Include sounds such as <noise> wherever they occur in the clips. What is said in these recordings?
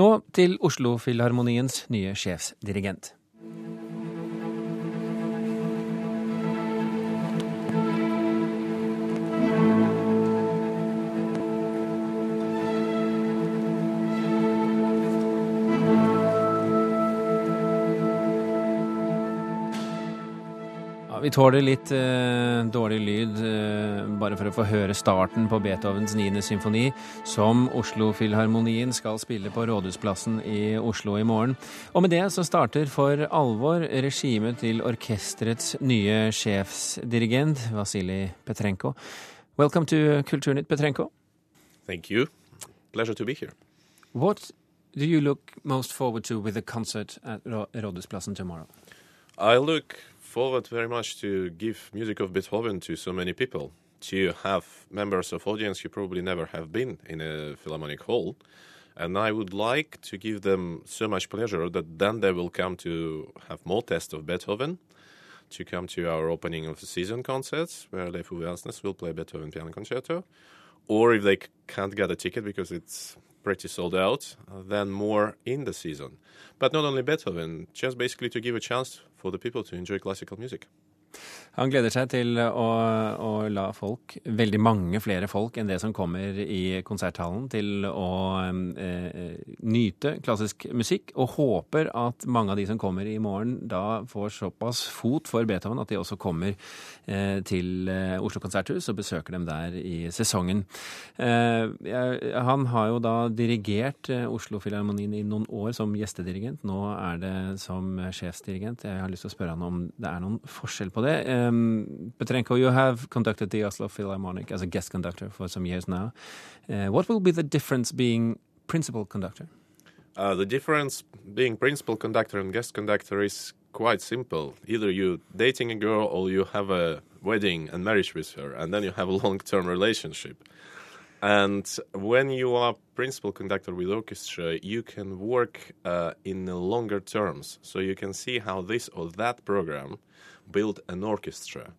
Nå til Oslo-Filharmoniens nye sjefsdirigent. Vi tåler litt eh, dårlig lyd eh, bare for å få høre starten på Beethovens 9. symfoni, som Oslo-Filharmonien skal spille på Rådhusplassen i Oslo i morgen. Og med det så starter for alvor regimet til orkesterets nye sjefsdirigent, Vasilij Petrenko. Welcome to Kulturnytt, Petrenko. Thank you. Pleasure to be here. What do you look most forward to with the concert at Rådhusplassen tomorrow? I look forward very much to give music of Beethoven to so many people, to have members of audience who probably never have been in a philharmonic hall. And I would like to give them so much pleasure that then they will come to have more tests of Beethoven, to come to our opening of the season concerts where Leif Ove will play Beethoven Piano Concerto. Or if they can't get a ticket because it's pretty sold out, uh, then more in the season. But not only Beethoven, just basically to give a chance for the people to enjoy classical music. Han gleder seg til å, å, la folk, veldig mange flere folk enn det som kommer i konserthallen, til å eh, nyte klassisk musikk, og håper at mange av de som kommer i morgen, da får såpass fot for Beethoven at de også kommer eh, til eh, Oslo konserthus og besøker dem der i sesongen. Eh, han har jo da dirigert eh, Oslo-filharmonien i noen år som gjestedirigent. Nå er det som sjefsdirigent. Jeg har lyst til å spørre han om det er noen forskjell på det. Um, Petrenko, you have conducted the Oslo Philharmonic as a guest conductor for some years now. Uh, what will be the difference being principal conductor? Uh, the difference being principal conductor and guest conductor is quite simple. Either you're dating a girl or you have a wedding and marriage with her, and then you have a <laughs> long-term relationship. And when you are principal conductor with orchestra, you can work uh, in longer terms. So you can see how this or that program build an orchestra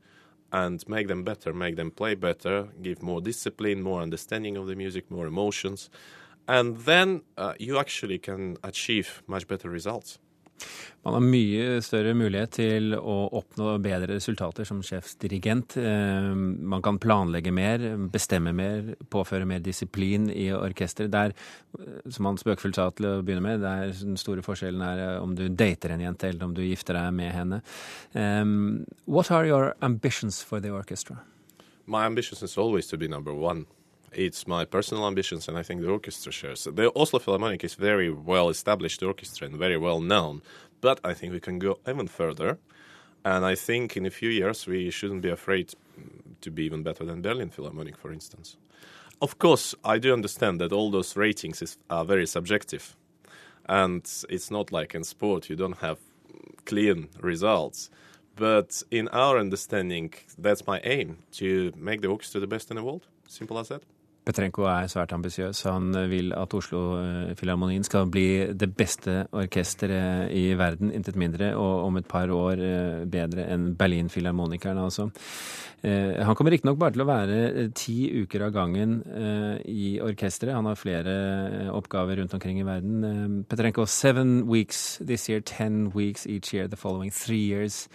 and make them better, make them play better, give more discipline, more understanding of the music, more emotions. And then uh, you actually can achieve much better results. Man har mye større mulighet til å oppnå bedre resultater som sjefsdirigent. Eh, man kan planlegge mer, bestemme mer, påføre mer disiplin i orkesteret. Er, som han spøkefullt sa til å begynne med, der den store forskjellen er eh, om du dater en jente eller om du gifter deg med henne. Um, what are your ambitions for the orchestra? My ambition is always to be number one. It's my personal ambitions, and I think the orchestra shares. The Oslo Philharmonic is very well established orchestra and very well known, but I think we can go even further. And I think in a few years we shouldn't be afraid to be even better than Berlin Philharmonic, for instance. Of course, I do understand that all those ratings is, are very subjective, and it's not like in sport you don't have clean results. But in our understanding, that's my aim to make the orchestra the best in the world. Simple as that. Petrenko er svært ambisiøs. Han vil at Oslo-filharmonien skal bli det beste orkesteret i verden, intet mindre, og om et par år eh, bedre enn Berlin-filharmonikeren, altså. Eh, han kommer riktignok bare til å være eh, ti uker av gangen i orkesteret. Han har flere oppgaver rundt omkring i verden. Petrenko, seven weeks this year, ten weeks each year the following three years.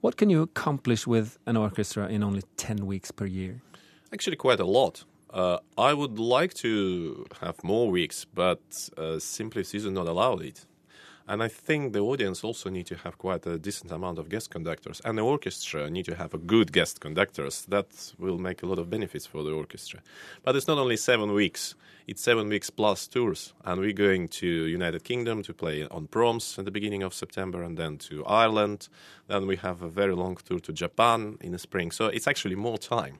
What can you accomplish with an orchestra in only ten weeks per year? Actually, quite a lot. Uh, I would like to have more weeks, but uh, simply season not allowed it. And I think the audience also need to have quite a decent amount of guest conductors, and the orchestra need to have a good guest conductors. That will make a lot of benefits for the orchestra. But it's not only seven weeks; it's seven weeks plus tours, and we're going to United Kingdom to play on proms at the beginning of September, and then to Ireland. Then we have a very long tour to Japan in the spring. So it's actually more time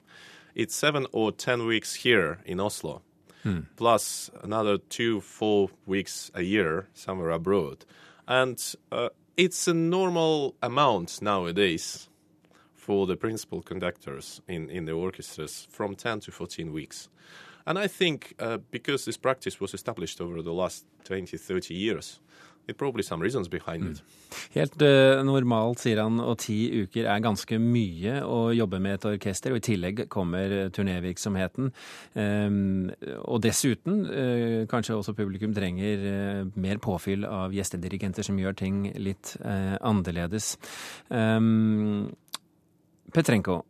it's seven or ten weeks here in Oslo, hmm. plus another two, four weeks a year somewhere abroad. And uh, it's a normal amount nowadays for the principal conductors in, in the orchestras from 10 to 14 weeks. And I think uh, because this practice was established over the last 20, 30 years, probably some reasons behind it. Helt uh, normalt, sier han, og ti uker er ganske mye å jobbe med et orkester. Og i tillegg kommer turnévirksomheten. Um, og dessuten, uh, kanskje også publikum trenger uh, mer påfyll av gjestedirigenter som gjør ting litt annerledes. Um, Petrenko,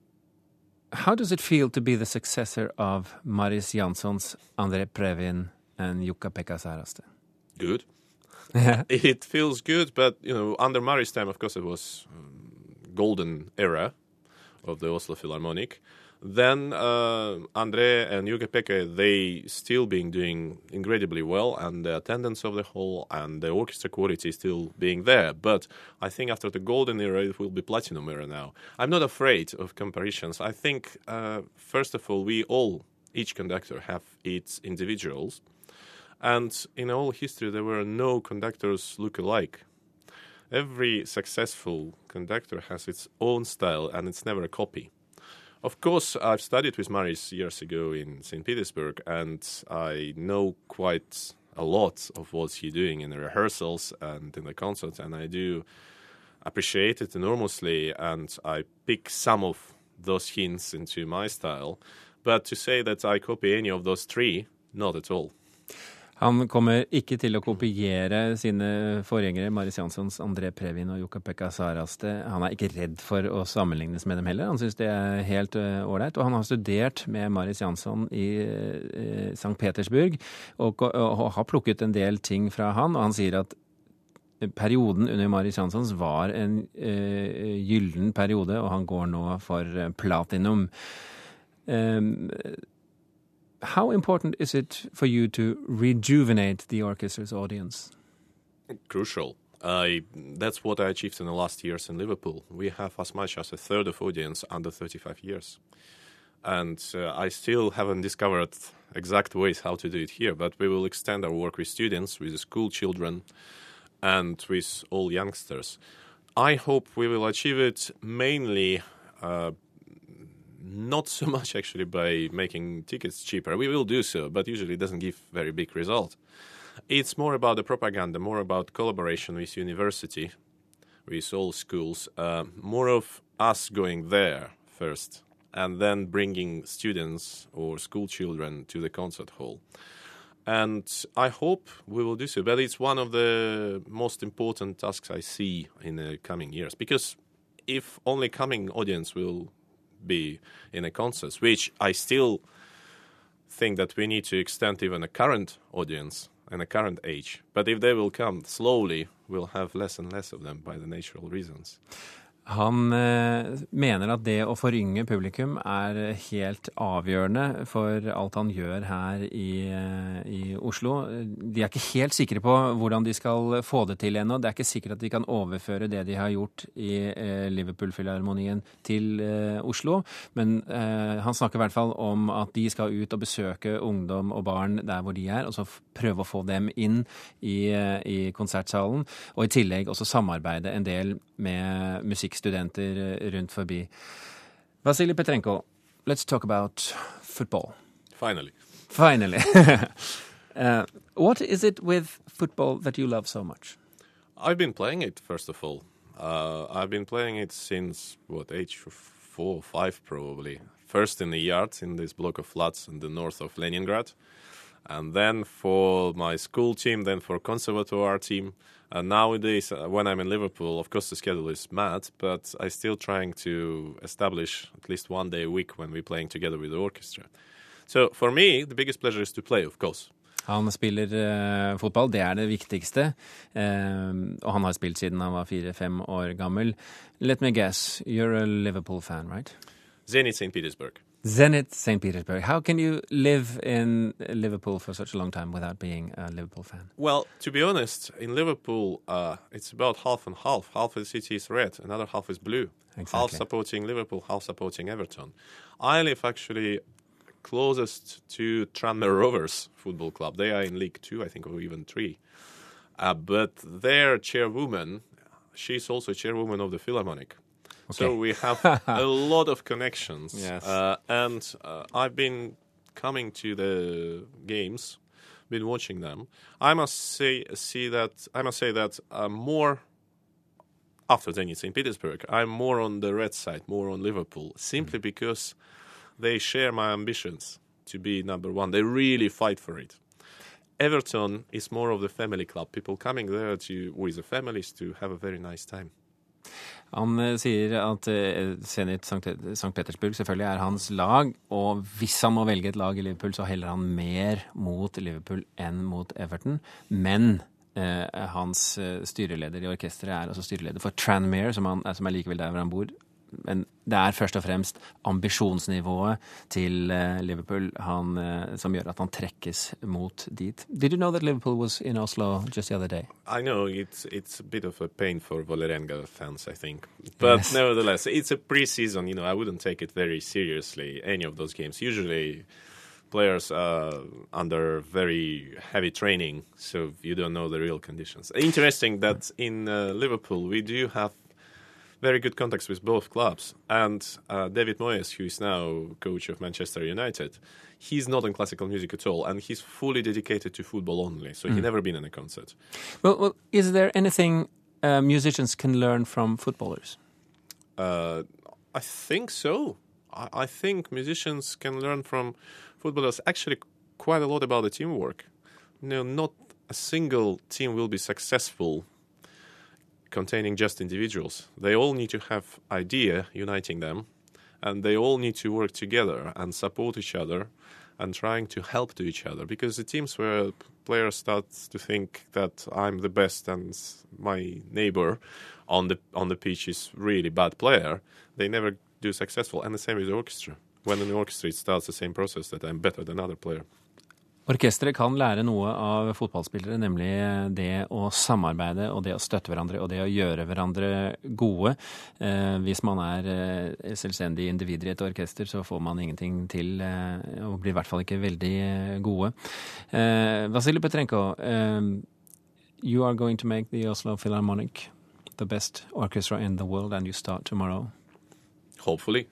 how does it feel to be the successor of Maris Janssons André Previn and Jukka-Pekka Saraste? Good. <laughs> it feels good, but you know, under Mari's time, of course, it was um, golden era of the Oslo Philharmonic. Then uh, Andre and Jukka-Pekka, they still being doing incredibly well, and the attendance of the hall and the orchestra quality still being there. But I think after the golden era, it will be platinum era now. I'm not afraid of comparisons. I think uh, first of all, we all, each conductor, have its individuals. And in all history, there were no conductors look alike. Every successful conductor has its own style, and it's never a copy. Of course, I've studied with Maris years ago in St. Petersburg, and I know quite a lot of what he's doing in the rehearsals and in the concerts, and I do appreciate it enormously, and I pick some of those hints into my style. But to say that I copy any of those three, not at all. Han kommer ikke til å kopiere sine forgjengere, Maris Janssons, André Previn og Jukka-Pekka Saraste. Han er ikke redd for å sammenlignes med dem heller. Han syns det er helt ålreit. og han har studert med Maris Jansson i St. Petersburg og, og, og, har plukket en del ting fra han. Og han sier at perioden under Maris Janssons var en uh, gyllen periode, og han går nå for platinum. Um, how important is it for you to rejuvenate the orchestra's audience? Crucial. That's what I achieved in the last years in Liverpool. We have as much as a third of audience under 35 years. And uh, I still haven't discovered exact ways how to do it here, but we will extend our work with students, with school children, and with all youngsters. I hope we will achieve it mainly uh, not so <laughs> much actually by making tickets cheaper. We will do so, but usually it doesn't give very big result. It's more about the propaganda, more about collaboration with university, with all schools, uh, more of us going there first, and then bringing students or school children to the concert hall. And I hope we will do so, but it's one of the most important tasks I see in the coming years, because if only coming audience will be in a concert, which I still think that we need to extend even a current audience and a current age. But if they will come slowly, we'll have less and less of them by the natural reasons. Han eh, mener at det å forynge publikum er helt avgjørende for alt han gjør her i, eh, i, Oslo. De er ikke helt sikre på hvordan de skal få det til ennå. Det er ikke sikkert at de kan overføre det de har gjort i eh, Liverpool-filharmonien til Oslo. Men han snakker i hvert fall om at de skal ut og besøke ungdom og barn der hvor de er, og så prøve å få dem inn i, i konsertsalen. Og i tillegg også samarbeide en del med musikkstudenter rundt forbi. Vasily Petrenko, let's talk about football. Finally. Finally. <laughs> uh, what is it with football that you love so much? I've been playing it, first of all. Uh, I've been playing it since, what, age four or five, probably. First in the yard, in this block of flats in the north of Leningrad. And then for my school team, then for conservatoire team. And nowadays, uh, when I'm in Liverpool, of course the schedule is mad, but I still trying to establish at least one day a week when we're playing together with the orchestra. So for me, the biggest pleasure is to play, of course. Han spiller uh, fotball, det er det viktigste. Uh, og han har spilt siden han var fire-fem år gammel. Let me guess, you're a Liverpool fan, right? Zenit St. Petersburg. Zenit St. Petersburg. How can you live in Liverpool for such a long time without being a Liverpool fan? Well, to be honest, in Liverpool, uh, it's about half and half. Half of the city is red, another half is blue. Exactly. Half supporting Liverpool, half supporting Everton. I live actually closest to Tranmere Rovers Football Club. They are in League Two, I think, or even three. Uh, but their chairwoman, she's also chairwoman of the Philharmonic. So we have <laughs> a lot of connections. Yes. Uh, and uh, I've been coming to the games been watching them. I must say, see that I must say that uh, more after Zenit St. Petersburg, I'm more on the red side, more on Liverpool, simply because they share my ambitions to be number one. They really fight for it. Everton is more of the family club. People coming there to with the families to have a very nice time. Han eh, sier at eh, Zenit St. Petersburg selvfølgelig er hans lag, og hvis han må velge et lag i Liverpool, så heller han mer mot Liverpool enn mot Everton. Men eh, hans eh, styreleder i orkesteret er altså styreleder for Tranmere, som, han, som er likevel der hvor han bor, men det er først og fremst ambisjonsnivået til eh, Liverpool han, eh, som gjør at han trekkes mot dit. Did you know that Liverpool was in Oslo just the other day? I know it's it's a bit of a pain for Valerenga fans, I think, but yes. nevertheless, it's a pre-season. You know, I wouldn't take it very seriously. Any of those games, usually. Players are under very heavy training, so you don't know the real conditions. Interesting that in uh, Liverpool we do have very good contacts with both clubs. And uh, David Moyes, who is now coach of Manchester United, he's not in classical music at all, and he's fully dedicated to football only. So mm. he never been in a concert. Well, well is there anything uh, musicians can learn from footballers? Uh, I think so. I, I think musicians can learn from footballers actually quite a lot about the teamwork. You know, not a single team will be successful containing just individuals. They all need to have idea uniting them, and they all need to work together and support each other and trying to help to each other. Because the teams where players start to think that I'm the best and my neighbor on the on the pitch is really bad player, they never do successful. And the same with the orchestra. When the orchestra it starts the same process that I'm better than other player. Orkesteret kan lære noe av fotballspillere, nemlig det å samarbeide og det å støtte hverandre og det å gjøre hverandre gode. Eh, hvis man er eh, selvstendige individer i et orkester, så får man ingenting til eh, og blir i hvert fall ikke veldig eh, gode. Eh, Vasilij Petrenko, eh, you are going to make the Oslo Philharmonic the best orchestra in the world and you start tomorrow. Hopefully.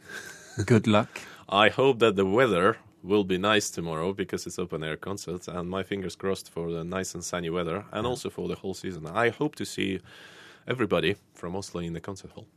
Good luck. I hope that the weather will be nice tomorrow because it's open air concert and my fingers crossed for the nice and sunny weather and also for the whole season. I hope to see everybody from Oslo in the concert hall.